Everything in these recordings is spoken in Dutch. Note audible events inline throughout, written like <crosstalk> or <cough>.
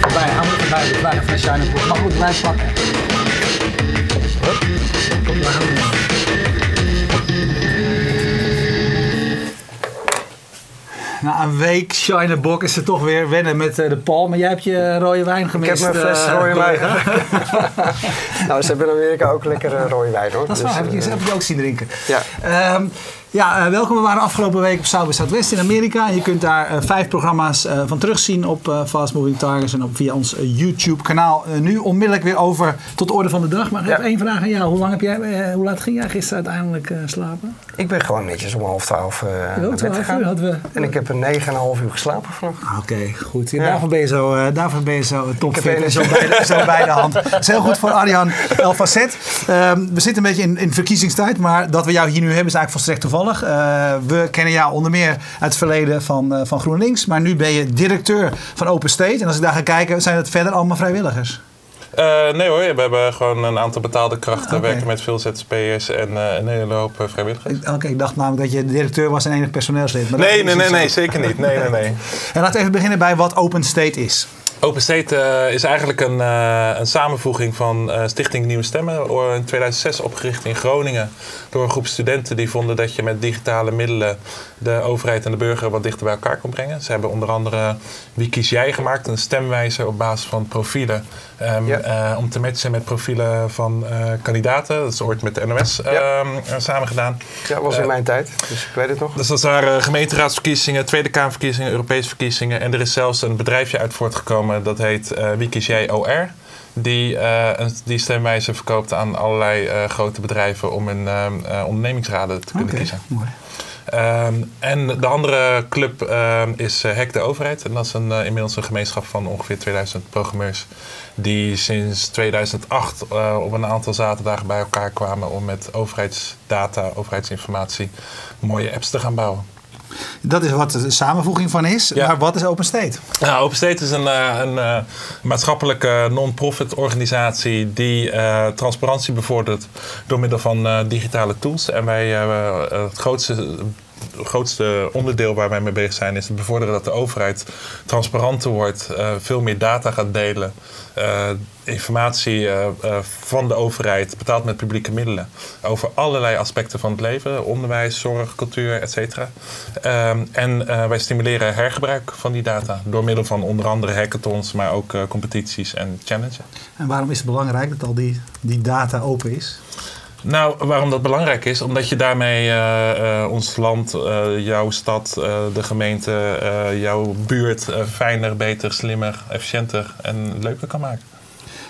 voorbij, hou er voorbij. Er blijft een shine boek. Maar goed, blijf pakken. Hup. Kom maar aan. Na een week Shiner Bok is het toch weer wennen met eh, de Paul. Maar jij hebt je rode wijn Ik gemist. heb mijn fles eh, rode wijn. <laughs> nou, ze hebben in Amerika ook lekker eh, rode wijn hoor. Dat is Dus, waar, heb je, eh, heb je ook zien drinken. Ja. Ehm, ja, eh, welkom. We waren afgelopen week op South by Southwest in Amerika. Je kunt daar vijf programma's van terugzien op Fast Moving Targets en op, via ons YouTube kanaal. Eh, nu onmiddellijk weer over tot de orde van de dag. Maar ik heb Ja. één vraag aan jou. Hoe, lang heb jij, hoe laat ging jij gisteren uiteindelijk slapen? Ik ben gewoon netjes om half twaalf eh naar bed 12 gegaan. uur hadden we. En ik heb een 9,5 uur geslapen vannacht. Ah, Oké, goed. Ja. Daarvoor ben je zo, daarvoor ben je zo topfit heb en een- zo bij, de, zo bij de hand. Dat <laughs> is heel goed voor Arjan <laughs> Elfacet. Ehm we zitten een beetje in, in verkiezingstijd, maar dat we jou hier nu hebben is eigenlijk volstrekt toevallig. Eh, we kennen jou onder meer uit het verleden van, eh, van GroenLinks, maar nu ben je directeur van Open State. En als ik daar ga kijken, zijn het verder allemaal vrijwilligers. Eh, nee hoor, we hebben gewoon een aantal betaalde krachten, Ah, werken met veel ZZP'ers en eh, een hele hoop vrijwilligers. Oké, ik dacht namelijk dat je directeur was en enig personeelslid. maar Nee, nee, nee, nee, zeker niet. Nee, nee, nee. <laughs> En laten we even beginnen bij wat Open State is. Open State eh, is eigenlijk een, eh, een samenvoeging van eh, Stichting Nieuwe Stemmen, in 2006 opgericht in Groningen door een groep studenten die vonden dat je met digitale middelen de overheid en de burger wat dichter bij elkaar kon brengen. Ze hebben onder andere Wie kies jij gemaakt, een stemwijzer op basis van profielen. ehm, Ja. eh, om te matchen met profielen van eh, kandidaten. Dat is ooit met de NOS Ja. ehm, eh, samen gedaan. Ja, dat was in mijn tijd, dus ik weet het nog. Dus dat waren gemeenteraadsverkiezingen, Tweede Kamerverkiezingen, Europese verkiezingen. En er is zelfs een bedrijfje uit voortgekomen dat heet eh Wie kies jij OR. Die, eh, een, die stemwijzer verkoopt aan allerlei eh, grote bedrijven om hun eh, eh, ondernemingsraden te kunnen kiezen. mooi. Ehm, en de andere club ehm, is eh Hack de Overheid. En dat is een, eh, inmiddels een gemeenschap van ongeveer 2000 programmeurs. Die sinds 2008 eh, op een aantal zaterdagen bij elkaar kwamen om met overheidsdata, overheidsinformatie, mooie apps te gaan bouwen. Dat is wat de samenvoeging van is. Ja. Maar wat is Open State? Nou, Open State is een, eh, een eh, maatschappelijke non-profit organisatie die eh, transparantie bevordert door middel van digitale tools. En wij, eh, het grootste, grootste onderdeel waar wij mee bezig zijn is het bevorderen dat de overheid transparanter wordt, eh, veel meer data gaat delen. eh, informatie eh, van de overheid, betaald met publieke middelen, over allerlei aspecten van het leven: onderwijs, zorg, cultuur, et cetera. Ehm, en wij stimuleren hergebruik van die data door middel van onder andere hackathons, maar ook competities en challenges. En waarom is het belangrijk dat al die, die data open is? Nou, waarom dat belangrijk is? Omdat je daarmee eh, eh, ons land, eh, jouw stad, de gemeente, jouw buurt fijner, beter, slimmer, efficiënter en leuker kan maken.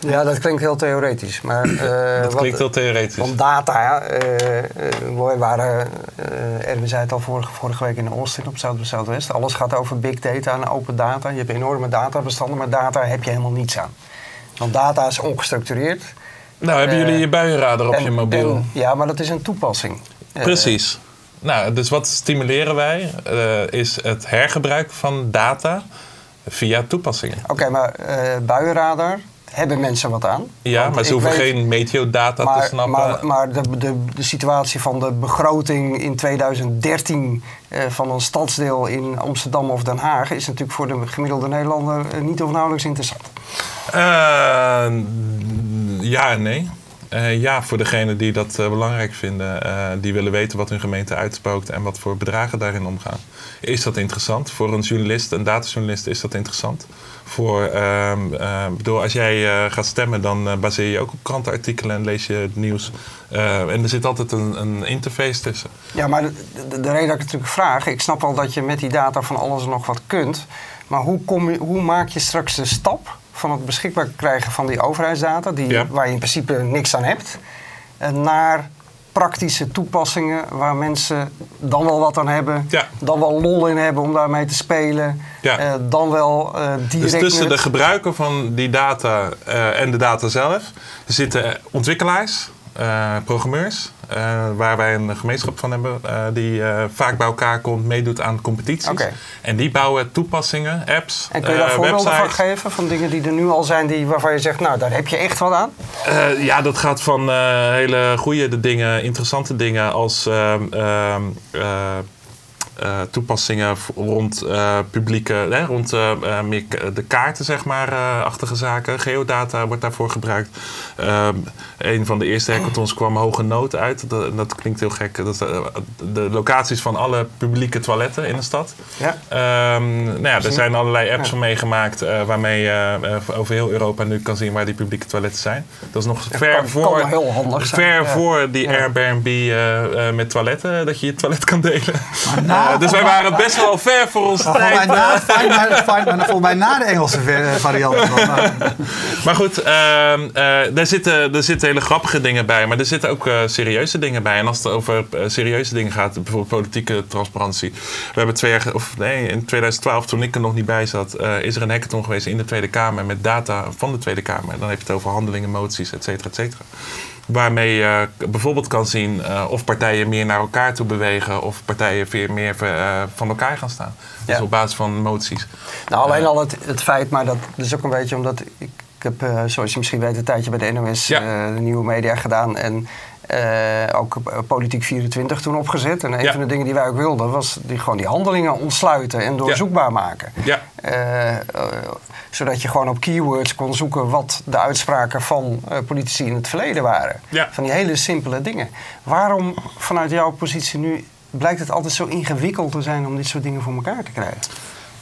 Ja, dat klinkt heel theoretisch. Maar, <clears throat> dat wat- klinkt heel theoretisch. Want data, we waren, Erwin zei het al vorige, vorige week in Austin op Zuid Zuidwest. Alles gaat over big data en open data. Je hebt enorme databestanden, maar data heb je helemaal niets aan. Want data is ongestructureerd. Nou, hebben Eh, jullie je buienradar op En- je mobiel? en- ja, maar dat is een toepassing. Eh, Precies. Nou, dus wat stimuleren wij eh, is het hergebruik van data via toepassingen. Oké, maar eh buienradar, hebben mensen wat aan? Ja, maar ze hoeven weet- geen meteodata te snappen. maar, maar de, de, de situatie van de begroting in 2013 eh, van een stadsdeel in Amsterdam of Den Haag is natuurlijk voor de gemiddelde Nederlander eh, niet of nauwelijks interessant. Eh, ja en nee. Eh, ja, voor degenen die dat eh, belangrijk vinden, eh, die willen weten wat hun gemeente uitspookt en wat voor bedragen daarin omgaan. Is dat interessant? Voor een journalist, een datajournalist, is dat interessant. Voor, ehm, eh, bedoel, als jij gaat stemmen, dan baseer je ook op krantenartikelen en lees je het nieuws. En er zit altijd een, een interface tussen. Ja, maar de reden dat ik het natuurlijk vraag, ik snap wel dat je met die data van alles en nog wat kunt. Maar hoe, kom je, hoe maak je straks de stap van het beschikbaar krijgen van die overheidsdata, die, Ja. waar je in principe niks aan hebt, eh, naar praktische toepassingen waar mensen dan wel wat aan hebben, Ja. dan wel lol in hebben om daarmee te spelen, Ja. eh, dan wel eh direct Dus tussen de gebruiker van die data en de data zelf zitten ontwikkelaars, programmeurs, eh, waar wij een gemeenschap van hebben, eh, die eh, vaak bij elkaar komt, meedoet aan competities. En die bouwen toepassingen, apps, En kun je daar voorbeelden van websites. geven? Van dingen die er nu al zijn die, waarvan je zegt, nou, daar heb je echt wat aan? Ja, dat gaat van hele goede dingen, interessante dingen als eh, toepassingen rond eh, publieke, hè, rond eh, meer de kaarten, zeg maar, achtige zaken. Geodata wordt daarvoor gebruikt. Een van de eerste hackathons kwam Hoge Nood uit. Dat, dat klinkt heel gek. Dat, de locaties van alle publieke toiletten in de stad. Ja. Ehm, nou ja, er zijn allerlei apps Ja. van meegemaakt waarmee je over heel Europa nu kan zien waar die publieke toiletten zijn. Dat is nog ver kan- kan voor, wel heel handig zijn, ver voor die. Airbnb met toiletten, dat je je toilet kan delen. na- Eh, dus wij waren best wel ver voor volgens mij tijd. na, fijn, maar, fijn, maar volgens mij na de Engelse ver- variant. <laughs> Maar- goed, ehm, eh, daar, zitten, er zitten hele grappige dingen bij, maar er zitten ook eh, serieuze dingen bij. En als het over eh, serieuze dingen gaat, bijvoorbeeld politieke transparantie. We hebben twee jaar, of nee, in 2012, toen ik er nog niet bij zat, eh, is er een hackathon geweest in de Tweede Kamer met data van de Tweede Kamer. Dan heb je het over handelingen, moties, et cetera, et cetera. Waarmee je bijvoorbeeld kan zien eh, of partijen meer naar elkaar toe bewegen of partijen weer meer eh, van elkaar gaan staan. Dus op basis van moties. Nou, alleen al het, het feit, maar dat is ook een beetje omdat ik, ik heb, eh, zoals je misschien weet, een tijdje bij de NOS Ja. eh, de nieuwe media gedaan. En eh, ook eh, Politiek 24 toen opgezet. En een Ja. van de dingen die wij ook wilden, was die, gewoon die handelingen ontsluiten en doorzoekbaar maken. Ja. Zodat je gewoon op keywords kon zoeken wat de uitspraken van eh, politici in het verleden waren. Ja. Van die hele simpele dingen. Waarom vanuit jouw positie nu blijkt het altijd zo ingewikkeld te zijn om dit soort dingen voor elkaar te krijgen?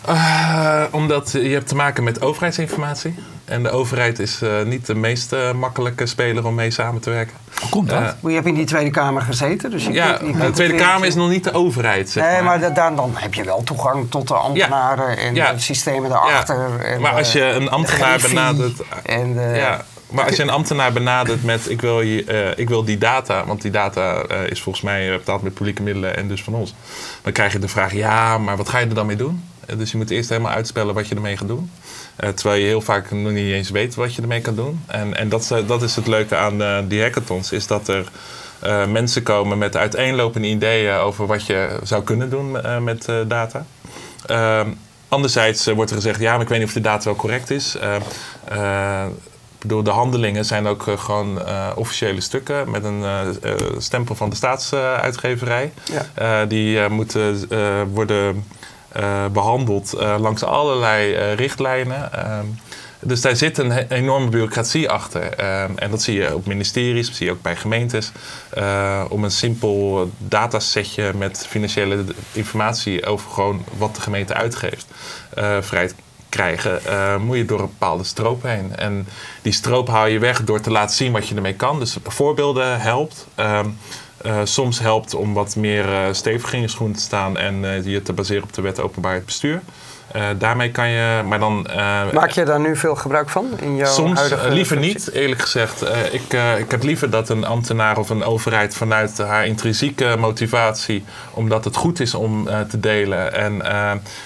Eh, omdat je hebt te maken met overheidsinformatie. En de overheid is eh, niet de meest eh, makkelijke speler om mee samen te werken. Hoe komt dat? Maar Je hebt in die Tweede Kamer gezeten, dus je ja, kunt- je kunt de Tweede weer- Kamer is nog niet de overheid. Zeg Nee, maar. maar da- dan, dan heb je wel toegang tot de ambtenaren en Ja. de systemen daarachter. En, Maar als je eh, een ambtenaar benadert- En de, ja, maar als je een ambtenaar benadert met ik wil, je, eh, ik wil die data, want die data eh, is volgens mij eh, betaald met publieke middelen en dus van ons. Dan krijg je de vraag, ja, maar wat ga je er dan mee doen? Dus je moet eerst helemaal uitspellen wat je ermee gaat doen. Eh, terwijl je heel vaak nog niet eens weet wat je ermee kan doen. En, en dat, is, eh, dat is het leuke aan eh, die hackathons, is dat er eh, mensen komen met uiteenlopende ideeën over wat je zou kunnen doen met data. Ehm, anderzijds wordt er gezegd, ja, maar ik weet niet of de data wel correct is. Ehm, eh, bedoel, de handelingen zijn ook gewoon officiële stukken met een stempel van de staatsuitgeverij. Ja. die moeten worden behandeld eh, langs allerlei eh, richtlijnen. Ehm, dus daar zit een enorme bureaucratie achter. Ehm, en dat zie je op ministeries, dat zie je ook bij gemeentes. Eh, om een simpel datasetje met financiële informatie over gewoon wat de gemeente uitgeeft eh, vrij te krijgen, eh, moet je door een bepaalde stroop heen. En die stroop haal je weg door te laten zien wat je ermee kan. Dus voorbeelden helpt. Ehm, eh, soms helpt om wat meer eh stevig in je te staan en eh, je te baseren op de wet openbaarheid bestuur. Eh, daarmee kan je, maar dan. eh, Maak je daar nu veel gebruik van in jouw Soms huidige eh, liever functie? niet, eerlijk gezegd. Ik, ik heb liever dat een ambtenaar of een overheid vanuit haar intrinsieke motivatie, omdat het goed is om te delen en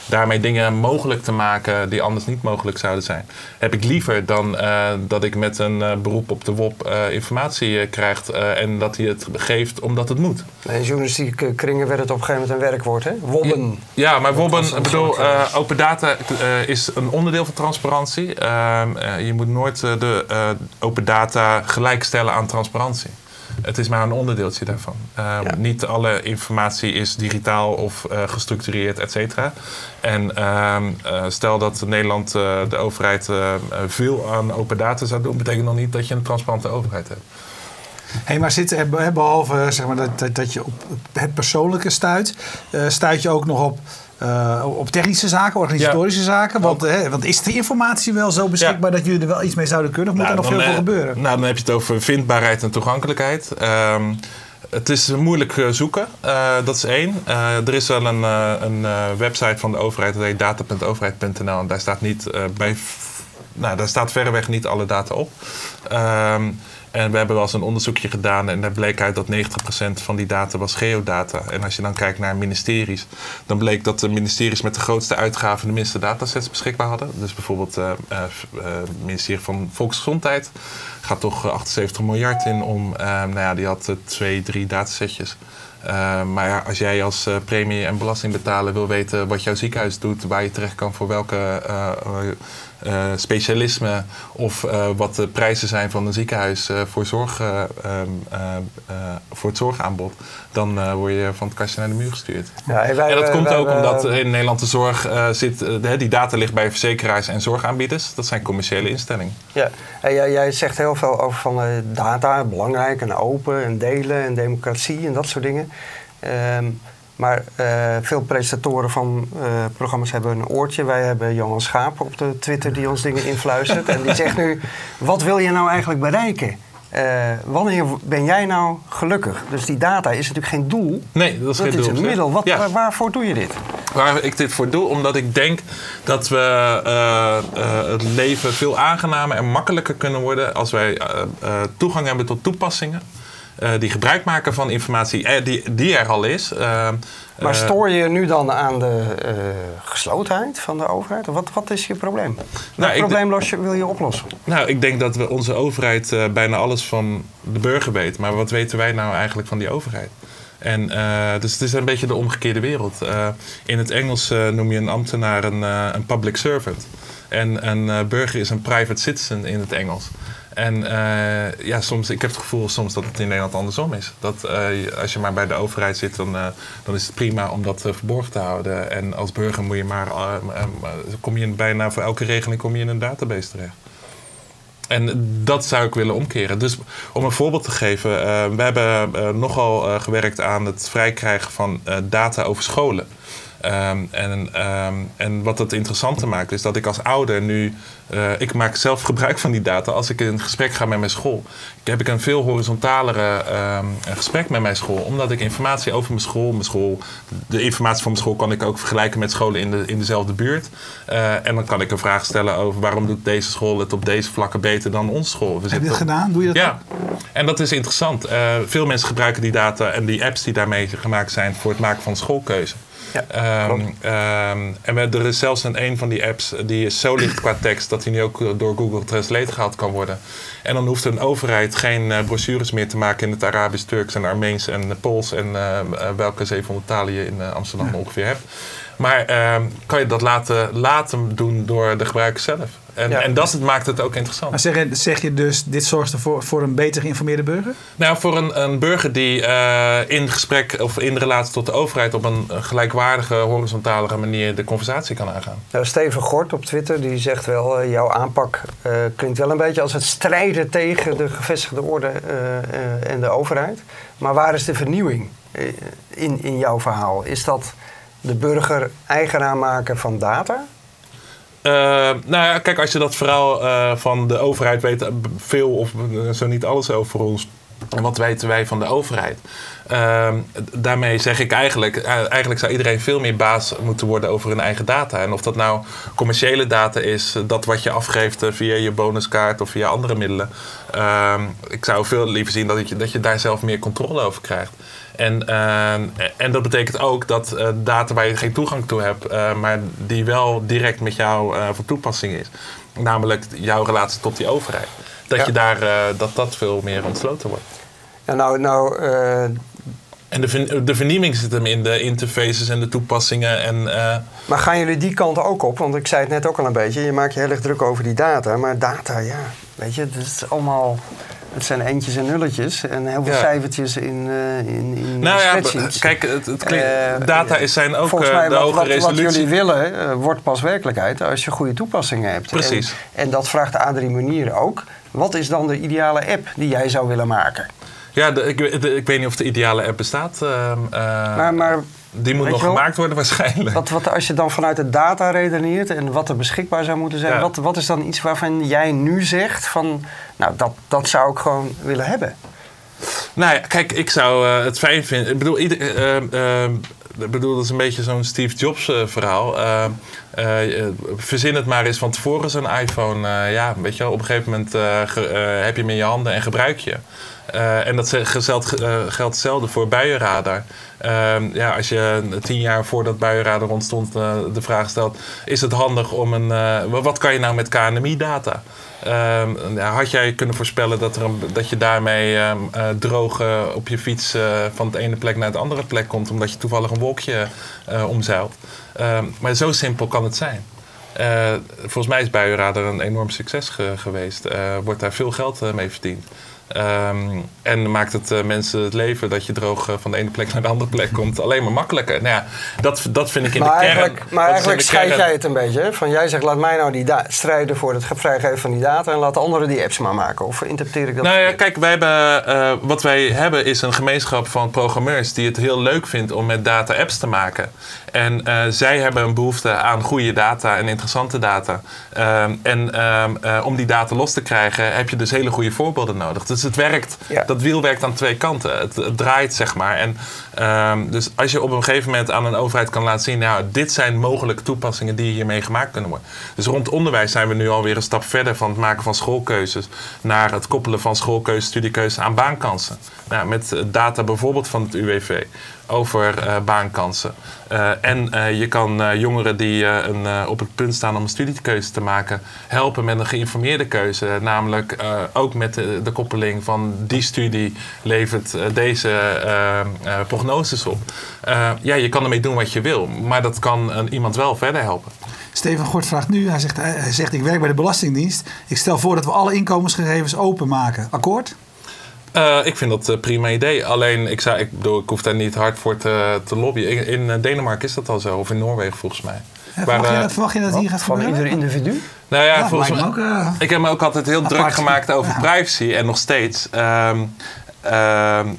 daarmee dingen mogelijk te maken die anders niet mogelijk zouden zijn, heb ik liever dan dat ik met een beroep op de WOP informatie krijgt eh, en dat hij het geeft omdat het moet. In journalistieke kringen werd het op een gegeven moment een werkwoord, hè? Wobben. Ja, maar Dat was Wobben, ik bedoel, open data eh, is een onderdeel van transparantie. Ehm, eh, je moet nooit eh, de open data gelijkstellen aan transparantie. Het is maar een onderdeeltje daarvan. Ehm, Ja. Niet alle informatie is digitaal of gestructureerd, et cetera. En ehm, eh, stel dat Nederland, de overheid, veel aan open data zou doen, betekent nog niet dat je een transparante overheid hebt. Hey, maar zit, er, be- behalve zeg maar, dat, dat, je op het persoonlijke stuit, stuit je ook nog op, eh, op technische zaken, organisatorische zaken? Want, hè, want is de informatie wel zo beschikbaar dat jullie er wel iets mee zouden kunnen? Of moet er nog veel voor eh, gebeuren? Nou, dan heb je het over vindbaarheid en toegankelijkheid. Ehm, het is moeilijk eh, zoeken, dat is één. Er is wel een, een website van de overheid, dat heet data.overheid.nl. En daar staat niet bij. Nou, daar staat verreweg niet alle data op. Ehm, En we hebben wel eens een onderzoekje gedaan en daar bleek uit dat 90% van die data was geodata. En als je dan kijkt naar ministeries, dan bleek dat de ministeries met de grootste uitgaven de minste datasets beschikbaar hadden. Dus bijvoorbeeld het ministerie van Volksgezondheid gaat toch 78 miljard in om. nou ja, die had twee, drie datasetjes. Maar ja, als jij als premie- en belastingbetaler wil weten wat jouw ziekenhuis doet, waar je terecht kan voor welke specialisme of wat de prijzen zijn van een ziekenhuis voor, zorg, ehm, voor het zorgaanbod, dan word je van het kastje naar de muur gestuurd. Ja, en, wij, en, dat komt ook omdat in Nederland de zorg zit, die data ligt bij verzekeraars en zorgaanbieders. Dat zijn commerciële instellingen. Ja, en jij, jij zegt heel veel over van data, belangrijk en open en delen en democratie en dat soort dingen. Um, maar uh, veel presentatoren van uh, programma's hebben een oortje. Wij hebben Johan Schaap op de Twitter die ons dingen influistert. en die zegt nu, wat wil je nou eigenlijk bereiken? Uh, wanneer ben jij nou gelukkig? Dus die data is natuurlijk geen doel. Nee, dat is geen doel. Dat is een middel. Wat, ja. waar, waarvoor doe je dit? Waar ik dit voor doe? Omdat ik denk dat we het leven veel aangenamer en makkelijker kunnen worden... als wij toegang hebben tot toepassingen die gebruik maken van informatie uh, die, die er al is. Uh, maar stoor je nu dan aan de geslotenheid van de overheid? Wat, wat is je probleem? Welk nou, probleem los je, wil je oplossen? Nou, ik denk dat we onze overheid bijna alles van de burger weet. Maar wat weten wij nou eigenlijk van die overheid? En, dus het is een beetje de omgekeerde wereld. in het Engels noem je een ambtenaar een, een public servant. En een burger is een private citizen in het Engels. En uh, ja, soms, ik heb het gevoel soms dat het in Nederland andersom is. Dat uh, als je maar bij de overheid zit, dan, uh, dan is het prima om dat verborgen te houden. En als burger moet je maar, kom je bijna voor elke regeling kom je in een database terecht. En dat zou ik willen omkeren. Dus om een voorbeeld te geven, we hebben nogal gewerkt aan het vrijkrijgen van data over scholen. Um, en, um, en wat het interessante maakt, is dat ik als ouder nu. Uh, ik maak zelf gebruik van die data als ik in gesprek ga met mijn school. Heb ik een veel horizontalere um, gesprek met mijn school, omdat ik informatie over mijn school, mijn school. De informatie van mijn school kan ik ook vergelijken met scholen in, de, in dezelfde buurt. Uh, en dan kan ik een vraag stellen over waarom doet deze school het op deze vlakken beter dan onze school. We Heb je dat gedaan? Doe je dat? Ja, en dat is interessant. Uh, veel mensen gebruiken die data en die apps die daarmee gemaakt zijn voor het maken van schoolkeuze. Ja, um, um, en er is zelfs een, een van die apps die is zo licht qua tekst dat hij nu ook door Google Translate gehaald kan worden. En dan hoeft een overheid geen uh, brochures meer te maken in het Arabisch, Turks en Armeens en Pools en uh, welke 700 talen je in Amsterdam ongeveer hebt. Maar ehm, kan je dat laten, laten doen door de gebruiker zelf? En, en dat maakt het ook interessant. Maar zeg, zeg je dus, dit zorgt ervoor voor een beter geïnformeerde burger? Nou, voor een, een burger die uh, in gesprek of in relatie tot de overheid op een gelijkwaardige, horizontalere manier de conversatie kan aangaan. Nou, Steven Gort op Twitter die zegt wel, uh, jouw aanpak uh, klinkt wel een beetje als het strijden tegen de gevestigde orde en de overheid. Maar waar is de vernieuwing in, in jouw verhaal? Is dat de burger eigenaar maken van data? Uh, nou ja, kijk, als je dat verhaal uh, van de overheid weet, veel of zo niet alles over ons. En wat weten wij van de overheid? Uh, daarmee zeg ik eigenlijk, eigenlijk zou iedereen veel meer baas moeten worden over hun eigen data. En of dat nou commerciële data is, dat wat je afgeeft via je bonuskaart of via andere middelen. Ehm, ik zou veel liever zien dat je, dat je daar zelf meer controle over krijgt. En, uh, en dat betekent ook dat uh, data waar je geen toegang toe hebt, maar die wel direct met jou van toepassing is, namelijk jouw relatie tot die overheid, dat, je daar, dat dat veel meer ontsloten wordt. Ja, nou, nou en de, de vernieuwing zit hem in de interfaces en de toepassingen. En, Maar gaan jullie die kant ook op? Want ik zei het net ook al een beetje. Je maakt je heel erg druk over die data. Maar data, ja, weet je, het is allemaal het zijn eentjes en nulletjes en heel veel cijfertjes in, uh, in, in nou ja, kijk, het, het klinkt, uh, data is zijn ook volgens mij, uh, de wat, hoge resolutie. Wat jullie willen, wordt pas werkelijkheid als je goede toepassingen hebt. Precies. En, en dat vraagt Adrie Munier ook. Wat is dan de ideale app die jij zou willen maken? Ja, de, ik, ik, weet niet of de ideale app bestaat. Ehm, maar, maar die moet nog gemaakt worden waarschijnlijk. Wat, wat, als je dan vanuit de data redeneert en wat er beschikbaar zou moeten zijn, wat, wat is dan iets waarvan jij nu zegt van, nou dat, dat zou ik gewoon willen hebben? Nou ja, kijk, ik zou uh, het fijn vinden. Ik bedoel, ieder, uh, uh, ik bedoel, dat is een beetje zo'n Steve Jobs eh, verhaal. Verzin het maar eens van tevoren, zo'n iPhone. ja, weet je wel, op een gegeven moment heb je hem in je handen en gebruik je. En dat geldt, geldt hetzelfde voor buienradar. Ehm, ja, als je tien jaar voordat buienradar ontstond de vraag stelt... is het handig om een... wat kan je nou met KNMI-data? Um, had jij kunnen voorspellen dat, er een, dat je daarmee uh, droog uh, op je fiets uh, van de ene plek naar de andere plek komt, omdat je toevallig een wolkje omzeilt? Maar zo simpel kan het zijn. volgens mij is Buienradar een enorm succes ge geweest. wordt daar veel geld mee verdiend. Um, en maakt het uh, mensen het leven dat je droog uh, van de ene plek naar de andere plek komt alleen maar makkelijker. Nou ja, dat, dat vind ik in maar de kern. Maar eigenlijk scheid jij het een beetje. Hè? Van jij zegt laat mij nou die strijden voor het vrijgeven van die data en laat anderen die apps maar maken. Of interpreteer ik dat? Nou ja, kijk, wij hebben, uh, wat wij hebben is een gemeenschap van programmeurs die het heel leuk vindt om met data apps te maken. En uh, zij hebben een behoefte aan goede data en interessante data. Um, en um, uh, om die data los te krijgen heb je dus hele goede voorbeelden nodig. Dus het werkt, ja. dat wiel werkt aan twee kanten. Het, het draait, zeg maar. En, um, dus als je op een gegeven moment aan een overheid kan laten zien... nou, dit zijn mogelijke toepassingen die hiermee gemaakt kunnen worden. Dus rond onderwijs zijn we nu alweer een stap verder... van het maken van schoolkeuzes... naar het koppelen van schoolkeuzes, studiekeuzes aan baankansen. Nou, met data bijvoorbeeld van het UWV over uh, baankansen. Uh, en uh, je kan jongeren die een, op het punt staan om een studiekeuze te maken, helpen met een geïnformeerde keuze. Namelijk ook met de, de, koppeling van die studie levert deze prognoses op. ja, je kan ermee doen wat je wil, maar dat kan iemand wel verder helpen. Steven Gort vraagt nu, hij zegt, hij zegt ik werk bij de Belastingdienst. Ik stel voor dat we alle inkomensgegevens openmaken. Akkoord? Uh, ik vind dat een prima idee. Alleen, ik, zou, ik, bedoel, ik hoef daar niet hard voor te, te lobbyen. In, in, eh, Denemarken is dat al zo, of in Noorwegen volgens mij. Ja, verwacht, je dat, verwacht je dat hier gaat Van ieder individu? Nou ja, ja volgens mij. Ook, uh, ik heb me ook altijd heel druk gemaakt over ja. privacy en nog steeds. Um, um,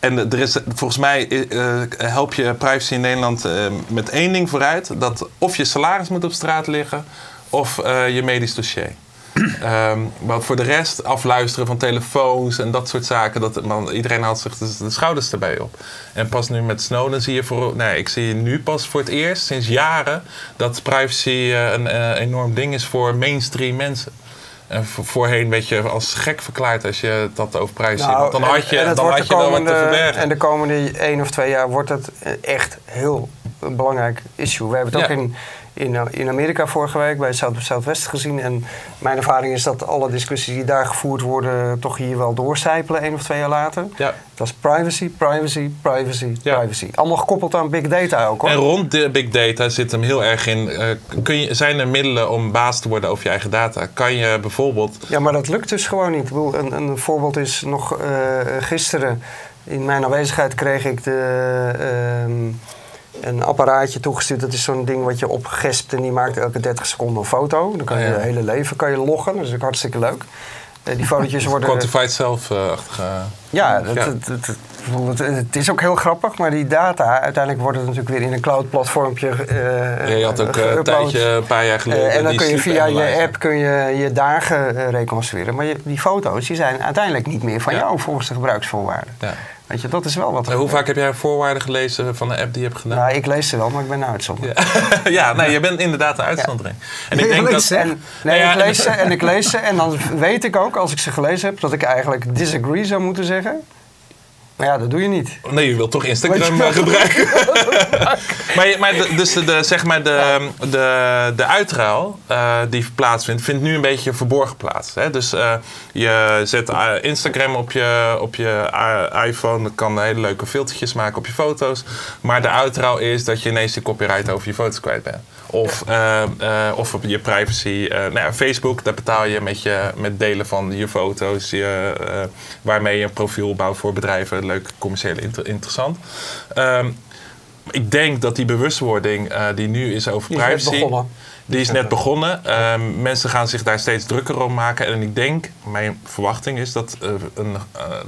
en er is, volgens mij uh, help je privacy in Nederland uh, met één ding vooruit: dat of je salaris moet op straat liggen of uh, je medisch dossier. Um, <clears throat> maar voor de rest, afluisteren van telefoons en dat soort zaken, dat, man, iedereen haalt zich de, de, schouders erbij op. En pas nu met Snowden zie je voor, nee, ik zie nu pas voor het eerst sinds jaren dat privacy uh, een uh, enorm ding is voor mainstream mensen. En voorheen werd je als gek verklaard als je dat over privacy nou, Dan had je, dan had je komende, wel wat te verbergen. En de komende één of twee jaar wordt het echt heel een belangrijk issue. We hebben het ja. ook in in, eh, in Amerika vorige week bij Zuid Zuidwest gezien. En mijn ervaring is dat alle discussies die daar gevoerd worden, toch hier wel doorcijpelen, één of twee jaar later. Ja. Dat is privacy, privacy, privacy, ja. privacy. Allemaal gekoppeld aan big data ook hoor. En rond de big data zit hem heel erg in. Uh, kun je, zijn er middelen om baas te worden over je eigen data? Kan je bijvoorbeeld. Ja, maar dat lukt dus gewoon niet. Ik bedoel, een, een voorbeeld is nog uh, gisteren. In mijn aanwezigheid kreeg ik de. Uh, een apparaatje toegestuurd. Dat is zo'n ding wat je opgespt en die maakt elke 30 seconden een foto. Dan kan je je hele leven kan je loggen. Dat is ook hartstikke leuk. Uh, die fotootjes worden... Quantified self-achtige... ja. Het, het, het, het, is ook heel grappig, maar die data... uiteindelijk wordt het natuurlijk weer in een cloud-platformpje uh, ja, Je had ook een tijdje, een paar jaar geleden... En dan kun je via je app kun je, je dagen reconstrueren. Maar die foto's die zijn uiteindelijk niet meer van jou volgens de gebruiksvoorwaarden. Ja. Weet je, dat is wel wat. hoe vaak heb jij voorwaarden gelezen van een app die je hebt gedaan? Nou, ik lees ze wel, maar ik ben een uitzondering. Ja, <laughs> ja nee, je bent inderdaad een uitzondering. En ik denk dat. En, nee, ja, ik lees ze en ik lees ze en dan weet ik ook, als ik ze gelezen heb, dat ik eigenlijk disagree zou moeten zeggen. Maar ja, dat doe je niet. Nee, je wilt toch Instagram <laughs> je gebruiken. maar, maar de, dus de, zeg maar de, de, de uitruil uh, die plaatsvindt, vindt nu een beetje verborgen plaats. Hè? Dus uh, je zet uh, Instagram op je, op je iPhone. Dat kan hele leuke filtertjes maken op je foto's. Maar de uitruil is dat je ineens de copyright over je foto's kwijt bent. Of, uh, uh, of op je privacy. Uh, nou ja, Facebook, daar betaal je met, je met delen van je foto's. Je, waarmee je een profiel bouwt voor bedrijven. Leuk, commercieel inter interessant. Um, ik denk dat die bewustwording die nu is over die privacy. Is. Die is net begonnen. Mensen gaan zich daar steeds drukker om maken. En ik denk, mijn verwachting is dat een,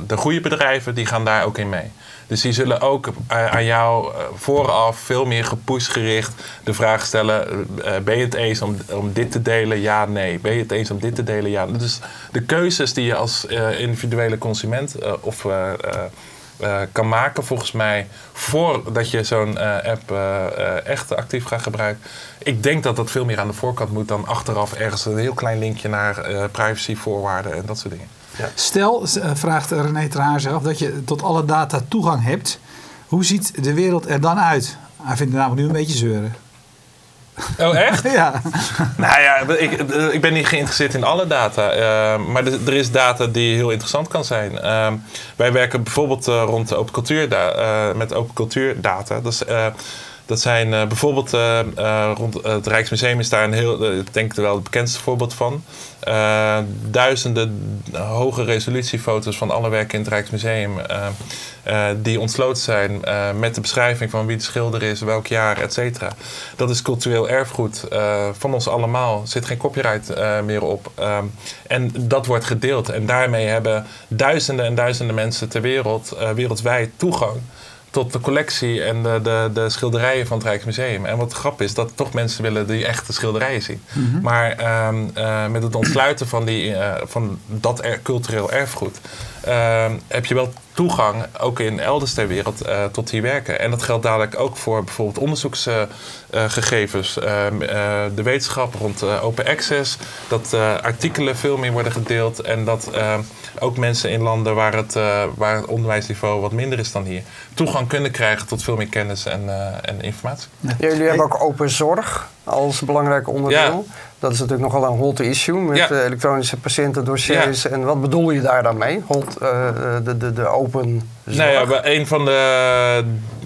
de goede bedrijven, die gaan daar ook in mee. Dus die zullen ook uh, aan jou uh, vooraf veel meer gepusht gericht de vraag stellen: uh, ben je het eens om, om dit te delen? Ja, nee. Ben je het eens om dit te delen? Ja. Dus de keuzes die je als individuele consument of eh, kan maken, volgens mij, voordat je zo'n eh, app eh, eh, echt actief gaat gebruiken. Ik denk dat dat veel meer aan de voorkant moet dan achteraf ergens een heel klein linkje naar eh, privacyvoorwaarden en dat soort dingen. Stel, eh, vraagt René Terhaar zelf, dat je tot alle data toegang hebt. Hoe ziet de wereld er dan uit? Hij vindt het namelijk nu een beetje zeuren. Oh, echt? <laughs> Ja, Nou ja, ik, eh, ik ben niet geïnteresseerd in alle data. eh, maar er, is data die heel interessant kan zijn. Ehm, wij werken bijvoorbeeld eh, rond open cultuur eh, met open cultuurdata. Dat, is, eh, dat zijn eh, bijvoorbeeld eh, eh, rond het Rijksmuseum is daar een heel, ik denk wel het bekendste voorbeeld van. Duizenden hoge resolutiefoto's van alle werken in het Rijksmuseum. die ontsloten zijn met de beschrijving van wie de schilder is, welk jaar, et cetera. Dat is cultureel erfgoed van ons allemaal. Er zit geen copyright meer op. En dat wordt gedeeld. En daarmee hebben duizenden en duizenden mensen ter wereld, wereldwijd toegang tot de collectie en de, de, de schilderijen van het Rijksmuseum. En wat grap is, dat toch mensen willen die echte schilderijen zien. Maar ehm, eh, met het ontsluiten van, die, eh, van dat er- cultureel erfgoed... ehm, heb je wel toegang, ook in elders ter wereld, eh, tot die werken. En dat geldt dadelijk ook voor bijvoorbeeld onderzoeksgegevens. de wetenschap rond open access. Dat artikelen veel meer worden gedeeld. En dat ehm, ook mensen in landen waar het, eh, waar het onderwijsniveau wat minder is dan hier... toegang kunnen krijgen tot veel meer kennis en, eh, en informatie. Jullie hebben ook open zorg als belangrijk onderdeel. Dat is natuurlijk nogal een hot issue met Ja. eh, elektronische patiëntendossiers. En wat bedoel je daar dan mee? Hot, eh, de, de, de open zorg? Nou ja, we- een van de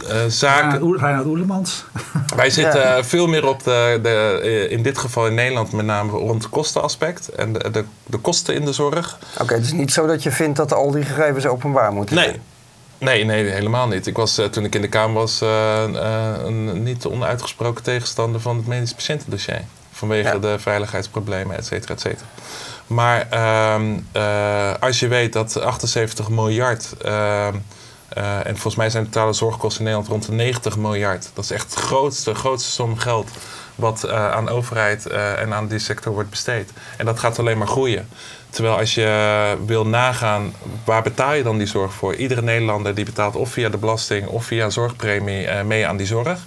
eh, zaken... Reinhard Oerlemans. <laughs> Wij zitten Ja. veel meer op de, de, eh, in dit geval in Nederland met name rond het kostenaspect en de, de, de kosten in de zorg. Oké, het is niet zo dat je vindt dat al die gegevens openbaar moeten Nee. zijn. Nee, nee, helemaal niet. Ik was eh, toen ik in de Kamer was eh, eh, een niet onuitgesproken tegenstander van het medisch patiëntendossier. Vanwege Ja. de veiligheidsproblemen, et cetera, et cetera. Maar ehm, eh, als je weet dat 78 miljard, ehm, eh, en volgens mij zijn de totale zorgkosten in Nederland rond de 90 miljard. Dat is echt de grootste, grootste som geld wat eh, aan overheid en aan die sector wordt besteed. En dat gaat alleen maar groeien. Terwijl als je wil nagaan, waar betaal je dan die zorg voor? Iedere Nederlander die betaalt of via de belasting of via een zorgpremie eh, mee aan die zorg.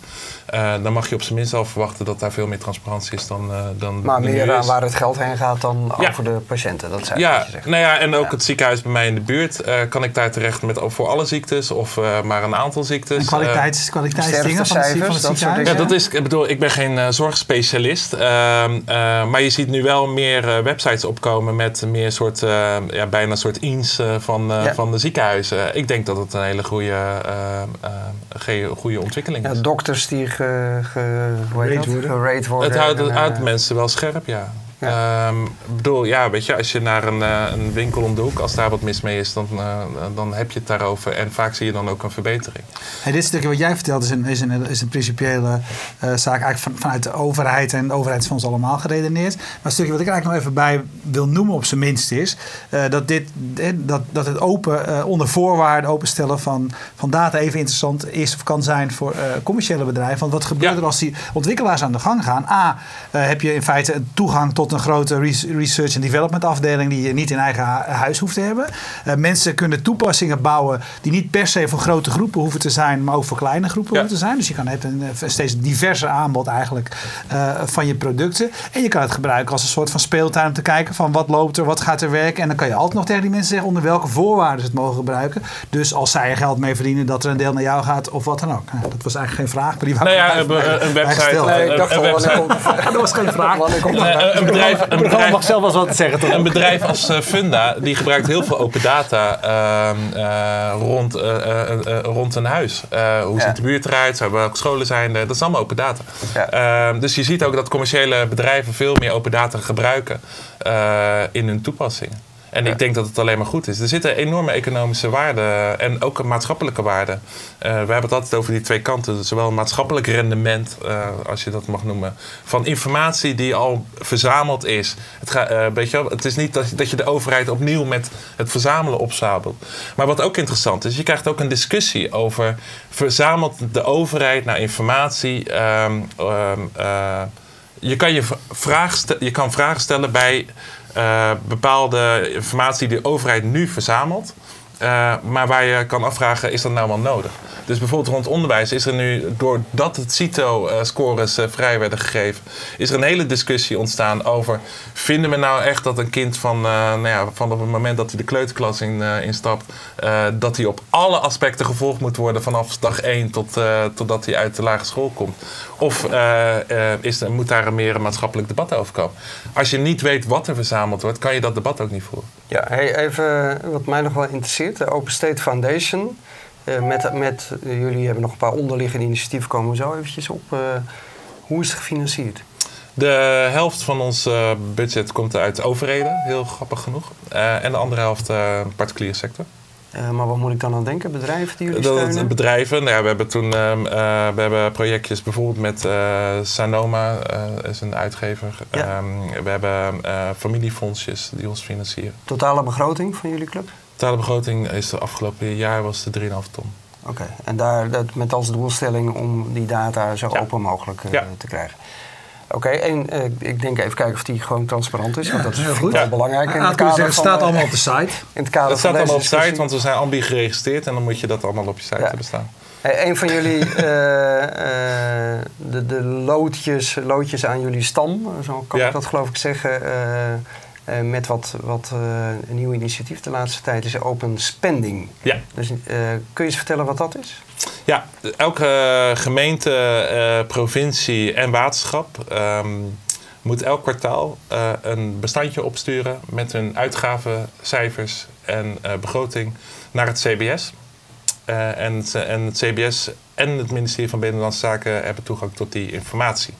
Eh, dan mag je op zijn minst al verwachten dat daar veel meer transparantie is dan, eh dan Maar nu meer aan is. waar het geld heen gaat dan Ja. over de patiënten. Dat zei Ja, wat je zegt. nou ja, en ook Ja. het ziekenhuis bij mij in de buurt. eh, kan ik daar terecht met, voor alle ziektes of eh, maar een aantal ziektes? En kwaliteits, kwaliteitsdingen van, de, sterftecijfers, van het dat soort ja, dat is, ik bedoel, ik ben geen eh, zorgspecialist. ehm, eh, maar je ziet nu wel meer eh, websites opkomen met meer soort, eh, ja, bijna een soort eens eh, van, eh, Ja. van de ziekenhuizen. Ik denk dat het een hele goede, goede ontwikkeling Ja, is. dokters die ge, ge, hoe heet Gerate dat? worden. Het houdt, en, het houdt mensen wel scherp, ja. Ehm, ik bedoel, ja, weet je, als je naar een, eh, een winkel om de hoek, als daar wat mis mee is, dan, eh, dan heb je het daarover. En vaak zie je dan ook een verbetering. Hey, dit stukje wat jij vertelt is een, is een, is een principiële eh, zaak eigenlijk van, vanuit de overheid. En de overheid is van ons allemaal geredeneerd. Maar het stukje wat ik eigenlijk nog even bij wil noemen op zijn minst is... dat, dit, dat, dat het open, onder voorwaarden openstellen van, van data even interessant is of kan zijn voor commerciële bedrijven. Want wat gebeurt Ja. er als die ontwikkelaars aan de gang gaan? A, heb je in feite een toegang tot een grote res- research en development afdeling die je niet in eigen hu- huis hoeft te hebben. Eh, mensen kunnen toepassingen bouwen die niet per se voor grote groepen hoeven te zijn, maar ook voor kleine groepen Ja. hoeven te zijn. Dus je kan hebt een eh, steeds diverser aanbod eigenlijk eh, van je producten. En je kan het gebruiken als een soort van speeltuin om te kijken van wat loopt er, wat gaat er werken. En dan kan je altijd nog tegen die mensen zeggen onder welke voorwaarden ze het mogen gebruiken. Dus als zij er geld mee verdienen, dat er een deel naar jou gaat of wat dan ook. Nou, dat was eigenlijk geen vraag, maar die wou Nou ja, een, bij- een website. Nee, een- ik dacht een website-? <laughs> Dat was geen vraag. Een, een- een bedrijf, een bedrijf, mag zelf wel eens wat zeggen, toch? Een bedrijf als eh, Funda, die gebruikt heel veel open data ehm, eh, rond, eh, rond een huis. Hoe ziet de buurt eruit? Welke scholen zijn er? Dat is allemaal open data. Ehm, dus je ziet ook dat commerciële bedrijven veel meer open data gebruiken in hun toepassingen. En ik denk dat het alleen maar goed is. Er zitten enorme economische waarden en ook een maatschappelijke waarden. Eh, we hebben het altijd over die twee kanten. Zowel een maatschappelijk rendement, eh, als je dat mag noemen, van informatie die al verzameld is. Het, ga, eh, weet je wel, het is niet dat, dat je de overheid opnieuw met het verzamelen opzadelt. Maar wat ook interessant is, je krijgt ook een discussie over... verzamelt de overheid naar informatie... ehm, ehm, eh, je, kan je, vraag je kan vragen stellen bij bepaalde informatie die de overheid nu verzamelt. Eh, maar waar je kan afvragen, is dat nou wel nodig? Dus bijvoorbeeld rond onderwijs is er nu, doordat het CITO-scores uh, vrij werden gegeven, is er een hele discussie ontstaan over, vinden we nou echt dat een kind van, uh, nou ja, het moment dat hij de kleuterklas in, instapt, dat hij op alle aspecten gevolgd moet worden vanaf dag 1 tot, totdat hij uit de lagere school komt? Of is er, moet daar meer een maatschappelijk debat over komen? Als je niet weet wat er verzameld wordt, kan je dat debat ook niet voeren. Ja, hey, even wat mij nog wel interesseert. De Open State Foundation. Uh, met, met, uh, jullie hebben nog een paar onderliggende initiatieven, komen we zo eventjes op. Uh, hoe is het gefinancierd? De helft van ons budget komt uit overheden, heel grappig genoeg. en de andere helft particuliere sector. maar wat moet ik dan aan denken? Bedrijven die jullie steunen? Dat, bedrijven, nou ja, we hebben toen ehm, we hebben projectjes bijvoorbeeld met Sanoma, is een uitgever. Ja. Um, we hebben familiefondsjes die ons financieren. Totale begroting van jullie club? Totale begroting is de afgelopen jaar was de 3,5 ton. Oké, en daar dat met als doelstelling om die data zo open mogelijk uh, te krijgen. Oké, en uh, ik denk even kijken of die gewoon transparant is, want dat is goed. wel belangrijk. <laughs> In het kader het staat allemaal op de site. In het kader het staat allemaal op de site, want we zijn ambi geregistreerd en dan moet je dat allemaal op je site hebben staan. Hey, een van jullie, uh, <laughs> de, de loodjes, loodjes aan jullie stam, zo kan ik dat geloof ik zeggen, uh, met wat, wat uh, een nieuw initiatief de laatste tijd is open spending. Ja. Dus uh, kun je eens vertellen wat dat is? Ja, elke gemeente, provincie en waterschap um, moet elk kwartaal een bestandje opsturen met hun uitgavencijfers en begroting naar het CBS. en, en het CBS en het ministerie van Binnenlandse Zaken hebben toegang tot die informatie.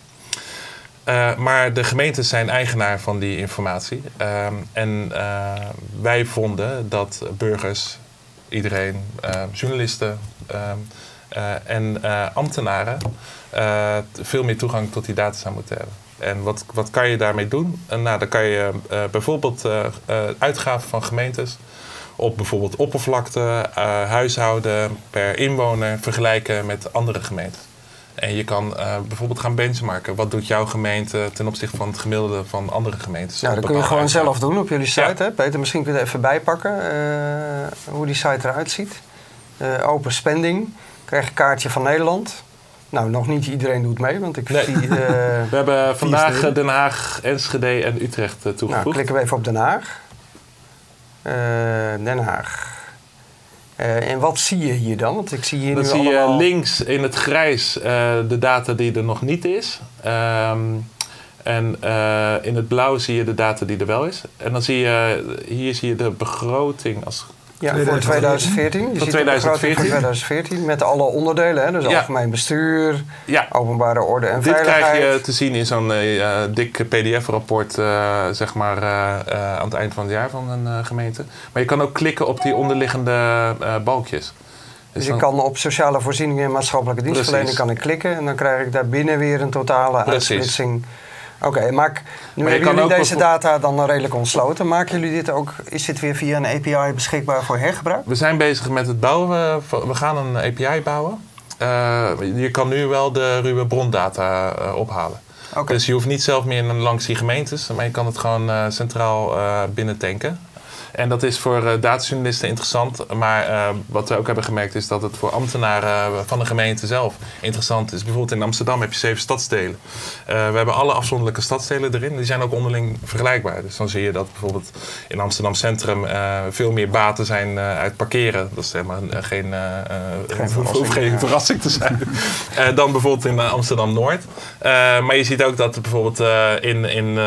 Uh, maar de gemeentes zijn eigenaar van die informatie. Uh, en uh, wij vonden dat burgers, iedereen, journalisten ehm, en ambtenaren veel meer toegang tot die data zou moeten hebben. En wat, wat kan je daarmee doen? nou, dan kan je bijvoorbeeld uitgaven van gemeentes op bijvoorbeeld oppervlakte, huishouden per inwoner vergelijken met andere gemeenten. En je kan uh, bijvoorbeeld gaan benchmarken. Wat doet jouw gemeente ten opzichte van het gemiddelde van andere gemeentes? Nou, dat kun je gewoon zelf doen op jullie site. Hè? Peter, misschien kun je er even bijpakken uh, hoe die site eruit ziet. Uh, open spending. Krijg je een kaartje van Nederland. Nou, nog niet iedereen doet mee, want ik nee. zie... <laughs> we hebben vandaag Den Haag, Enschede en Utrecht toegevoegd. Nou, klikken we even op Den Haag. Den Haag. Uh, en wat zie je hier dan? Want ik zie hier dan nu zie allemaal... je links in het grijs uh, de data die er nog niet is. Um, en uh, in het blauw zie je de data die er wel is. En dan zie je, hier zie je de begroting als ja, voor 2014. Je van 2014. Voor 2014 met alle onderdelen, hè? dus ja. algemeen bestuur, ja. openbare orde en Dit veiligheid. Dit krijg je te zien in zo'n uh, dik PDF-rapport, uh, zeg maar, uh, aan het eind van het jaar van een gemeente. Maar je kan ook klikken op die onderliggende balkjes. Dus, dus dan... je kan op sociale voorzieningen en maatschappelijke dienstverlening kan ik klikken en dan krijg ik daar binnen weer een totale Precies. uitsplitsing Oké, okay, maar nu maar hebben jullie deze data dan redelijk ontsloten. Maken jullie dit ook, is dit weer via een API beschikbaar voor hergebruik? We zijn bezig met het bouwen, we gaan een API bouwen. Uh, je kan nu wel de ruwe brondata uh, ophalen. Okay. Dus je hoeft niet zelf meer langs die gemeentes, maar je kan het gewoon uh, centraal binnen tanken. En dat is voor uh, datajournalisten interessant. Maar uh, wat we ook hebben gemerkt is dat het voor ambtenaren van de gemeente zelf interessant is. Bijvoorbeeld in Amsterdam heb je zeven stadsdelen. We hebben alle afzonderlijke stadsdelen erin. Die zijn ook onderling vergelijkbaar. Dus dan zie je dat bijvoorbeeld in Amsterdam Centrum veel meer baten zijn uit parkeren. Dat is helemaal geen, geen, verrassing, geen ja. verrassing te zijn. <laughs> dan bijvoorbeeld in Amsterdam Noord. maar je ziet ook dat bijvoorbeeld in, in,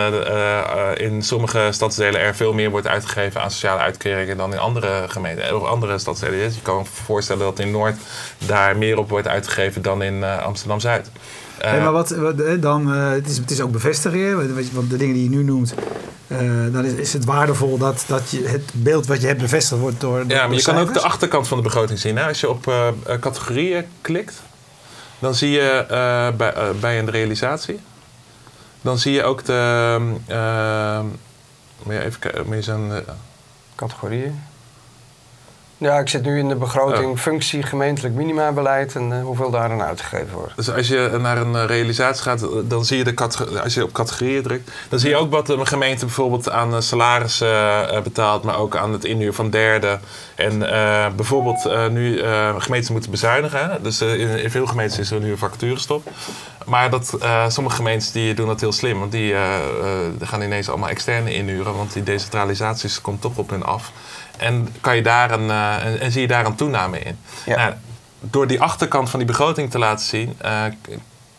in sommige stadsdelen er veel meer wordt uitgegeven aan sociale uitkeringen dan in andere gemeenten of andere stadsdelen. Dus je kan me voorstellen dat in Noord daar meer op wordt uitgegeven dan in uh, Amsterdam Zuid. Hey, maar wat, wat dan, uh, het, is, het is ook bevestigen, want de dingen die je nu noemt, dan is, is, het waardevol dat, dat je het beeld wat je hebt bevestigd wordt door. Ja, maar je kan ook de achterkant van de begroting zien. Hè? Als je op categorieën klikt, dan zie je bij, bij een realisatie, dan zie je ook de. moet je even kijken, moet je zo'n categorieën. Ja, ik zit nu in de begroting functie gemeentelijk minimabeleid en eh, hoeveel daar aan uitgegeven wordt. Dus als je naar een eh, realisatie gaat, eh, dan zie je de als je op categorieën drukt, dan zie je ook wat een gemeente bijvoorbeeld aan salarissen betaalt, maar ook aan het inhuur van derden. En bijvoorbeeld nu gemeenten moeten bezuinigen. hè. Dus in, in veel gemeentes is er nu een vacaturestop. Maar dat, sommige gemeentes die doen dat heel slim. Want die gaan ineens allemaal externe inhuren. Want die decentralisatie komt toch op hun af. En, kan je daar een, eh, en, en zie je daar een toename in. Ja. Nou, door die achterkant van die begroting te laten zien, eh,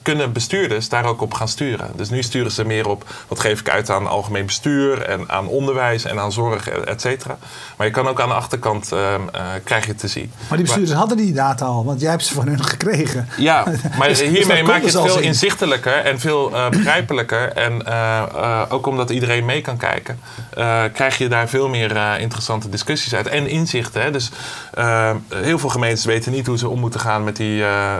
kunnen bestuurders daar ook op gaan sturen. Dus nu sturen ze meer op wat geef ik uit aan algemeen bestuur en aan onderwijs en aan zorg, et cetera. Maar je kan ook aan de achterkant ehm, eh, krijg je het te zien. Maar die bestuurders hadden die data al, want jij hebt ze van hun gekregen. Ja, <laughs> maar Dus- dus hiermee dat maak je dus het veel inzichtelijker en veel eh, begrijpelijker. En eh, eh, ook omdat iedereen mee kan kijken, eh, krijg je daar veel meer eh, interessante discussies uit. En inzichten. Hè. Dus eh, heel veel gemeentes weten niet hoe ze om moeten gaan met die eh,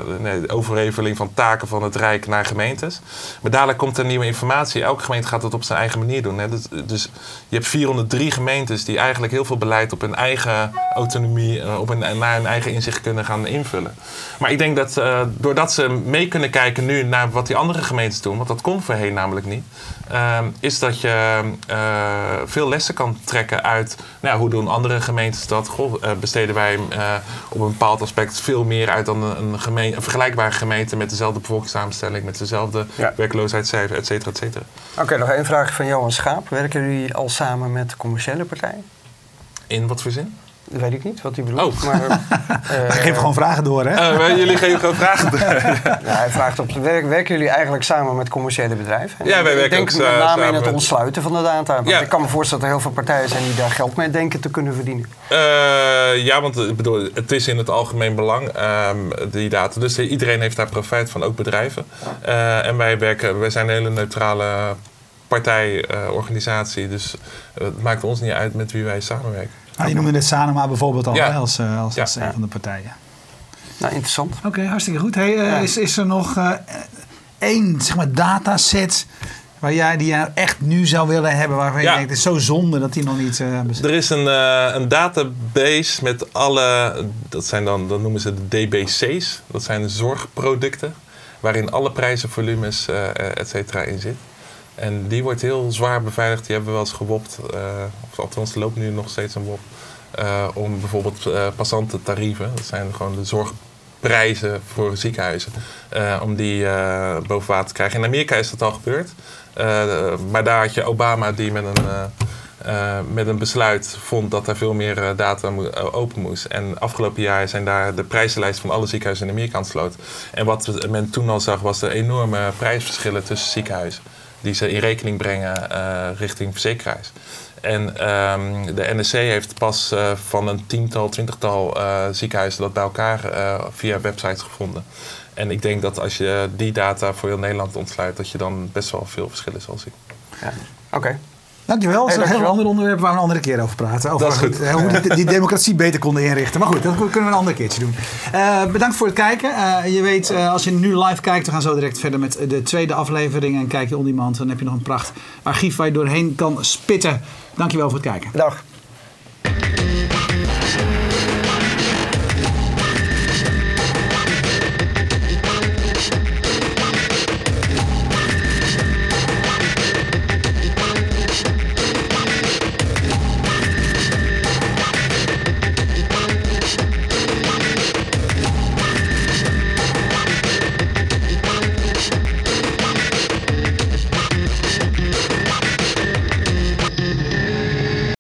overheveling van taken van het Rijk naar gemeentes. Maar dadelijk komt er nieuwe informatie. Elke gemeente gaat het op zijn eigen manier doen. Hè. Dus, dus je hebt 403 gemeentes die eigenlijk heel veel beleid op hun eigen autonomie, eh, op hun, naar hun eigen inzicht kunnen gaan invullen. Maar ik denk dat eh, doordat ze mee kunnen kijken nu naar wat die andere gemeentes doen, want dat kon voorheen namelijk niet, eh, is dat je eh, veel lessen kan trekken uit nou, hoe doen andere gemeentes dat. Goh, eh, besteden wij eh, op een bepaald aspect veel meer uit dan een, een, vergelijkbare gemeente met dezelfde bevolkingssamenstelling, met dezelfde Ja. werkloosheidscijfer, et cetera, et cetera. Oké, nog één vraag van Johan Schaap. Werken jullie al samen met commerciële partijen? In wat voor zin? Dat weet ik niet wat hij bedoelt. Oh. Maar, <laughs> eh, Geef gewoon vragen door, hè? Eh, maar jullie geven gewoon vragen. <laughs> ja, hij vraagt op, werk, werken jullie eigenlijk samen met commerciële bedrijven? Ja, wij ik werken denk ook, met eh, name in het met- ontsluiten van de data. Want Ja. ik kan me voorstellen dat er heel veel partijen zijn die daar geld mee denken te kunnen verdienen. Eh, ja, want ik bedoel, het is in het algemeen belang, ehm, die data. Dus iedereen heeft daar profijt van, ook bedrijven. Eh, en wij, werken, wij zijn een hele neutrale partijorganisatie. dus eh, het maakt ons niet uit met wie wij samenwerken. Nou, je noemde net Sanoma bijvoorbeeld al Ja. hè, als, eh, als, Ja. als een van de partijen. Nou, interessant. Oké, hartstikke goed. Hey, eh, Ja. is, is er nog eh, één zeg maar, dataset waar jij, die jij nou echt nu zou willen hebben, waarvan je Ja. denkt, het is zo zonde dat die nog niet eh bestaat? Er is een, eh, een database met alle, dat zijn dan, dan noemen ze de DBC's. Dat zijn zorgproducten, waarin alle prijzen, volumes, eh et cetera in zit. En die wordt heel zwaar beveiligd. Die hebben we wel eens gewopt. eh, of althans, loopt nu nog steeds een wop. eh, om bijvoorbeeld eh passantentarieven, dat zijn gewoon de zorgprijzen voor ziekenhuizen, om die boven water te krijgen. In Amerika is dat al gebeurd. Maar daar had je Obama die met een, met een besluit vond dat er veel meer data open moest. En afgelopen jaar zijn daar de prijzenlijst van alle ziekenhuizen in Amerika ontsloten. En wat men toen al zag was de enorme prijsverschillen tussen ziekenhuizen. Die ze in rekening brengen eh, richting verzekeraars. En ehm, de NSC heeft pas eh, van een tiental, twintigtal eh, ziekenhuizen dat bij elkaar via websites gevonden. En ik denk dat als je die data voor heel Nederland ontsluit, dat je dan best wel veel verschillen zal zien. Ja. Oké. Dankjewel. Dat is Hey, een heel ander onderwerp waar we een andere keer over praten. Over Dat is goed. hoe- hoe die, die <laughs> democratie beter konden inrichten. Maar goed, dat kunnen we een ander keertje doen. Eh, bedankt voor het kijken. Eh, je weet, eh, als je nu live kijkt, we gaan zo direct verder met de tweede aflevering. En kijk je on demand, dan heb je nog een pracht archief waar je doorheen kan spitten. Dankjewel voor het kijken. Dag.